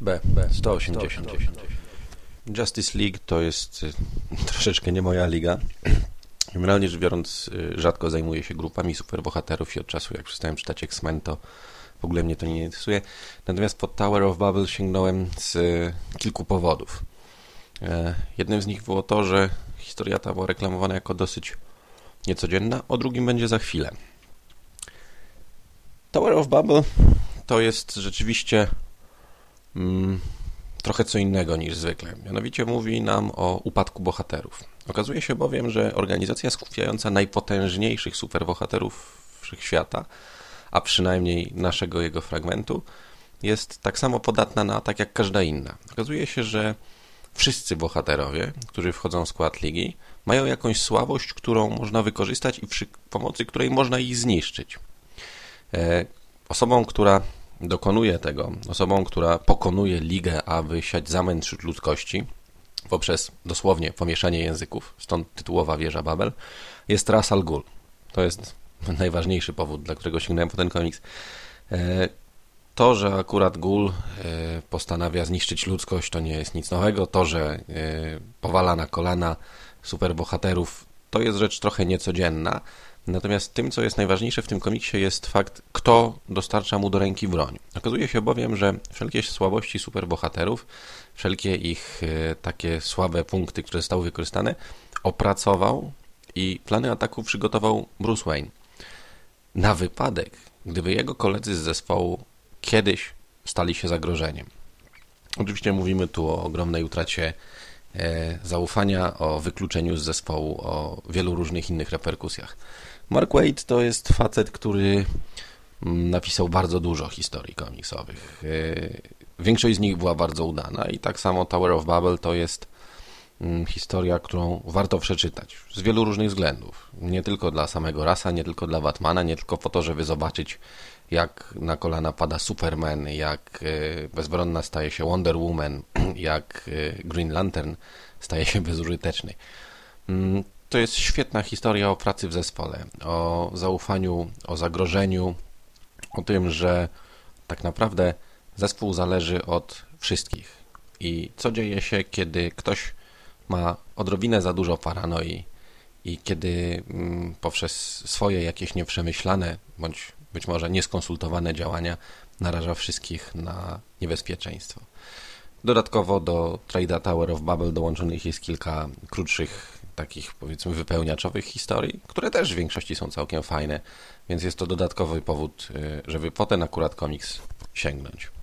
B, B, 180. Justice League to jest y, troszeczkę nie moja liga. Generalnie rzecz biorąc, y, rzadko zajmuję się grupami superbohaterów i od czasu, jak przestałem czytać X-Men, to w ogóle mnie to nie interesuje. Natomiast pod Tower of Babel sięgnąłem z y, kilku powodów. Jednym z nich było to, że historia ta była reklamowana jako dosyć niecodzienna, o drugim będzie za chwilę. Tower of Babel to jest rzeczywiście trochę co innego niż zwykle. Mianowicie mówi nam o upadku bohaterów. Okazuje się bowiem, że organizacja skupiająca najpotężniejszych superbohaterów wszechświata, a przynajmniej naszego jego fragmentu, jest tak samo podatna na atak jak każda inna. Okazuje się, że wszyscy bohaterowie, którzy wchodzą w skład ligi, mają jakąś słabość, którą można wykorzystać i przy pomocy której można ich zniszczyć. E, osobą, która dokonuje tego, osobą, która pokonuje ligę, aby siać zamęt wśród ludzkości, poprzez dosłownie pomieszanie języków, stąd tytułowa wieża Babel, jest Ras Al Ghul. To jest najważniejszy powód, dla którego sięgnąłem po ten komiks. E, to, że akurat Ghul e, postanawia zniszczyć ludzkość, to nie jest nic nowego. To, że powala na kolana superbohaterów, to jest rzecz trochę niecodzienna. Natomiast tym, co jest najważniejsze w tym komiksie, jest fakt, kto dostarcza mu do ręki broń. Okazuje się bowiem, że wszelkie słabości superbohaterów, wszelkie ich e, takie słabe punkty, które zostały wykorzystane, opracował i plany ataku przygotował Bruce Wayne. Na wypadek, gdyby jego koledzy z zespołu kiedyś stali się zagrożeniem. Oczywiście mówimy tu o ogromnej utracie zaufania, o wykluczeniu z zespołu, o wielu różnych innych reperkusjach. Mark Waid to jest facet, który mm, napisał bardzo dużo historii komiksowych. Y, większość z nich była bardzo udana i tak samo Tower of Babel to jest mm, historia, którą warto przeczytać z wielu różnych względów. Nie tylko dla samego Rasa, nie tylko dla Batmana, nie tylko po to, żeby zobaczyć jak na kolana pada Superman, jak y, bezbronna staje się Wonder Woman, jak y, Green Lantern staje się bezużyteczny. Mm, to jest świetna historia o pracy w zespole, o zaufaniu, o zagrożeniu, o tym, że tak naprawdę zespół zależy od wszystkich. I co dzieje się, kiedy ktoś ma odrobinę za dużo paranoi i kiedy mm, poprzez swoje jakieś nieprzemyślane bądź być może nieskonsultowane działania naraża wszystkich na niebezpieczeństwo. Dodatkowo do Trade Tower of Babel dołączonych jest kilka krótszych takich powiedzmy wypełniaczowych historii, które też w większości są całkiem fajne, więc jest to dodatkowy powód, y, żeby po ten akurat komiks sięgnąć.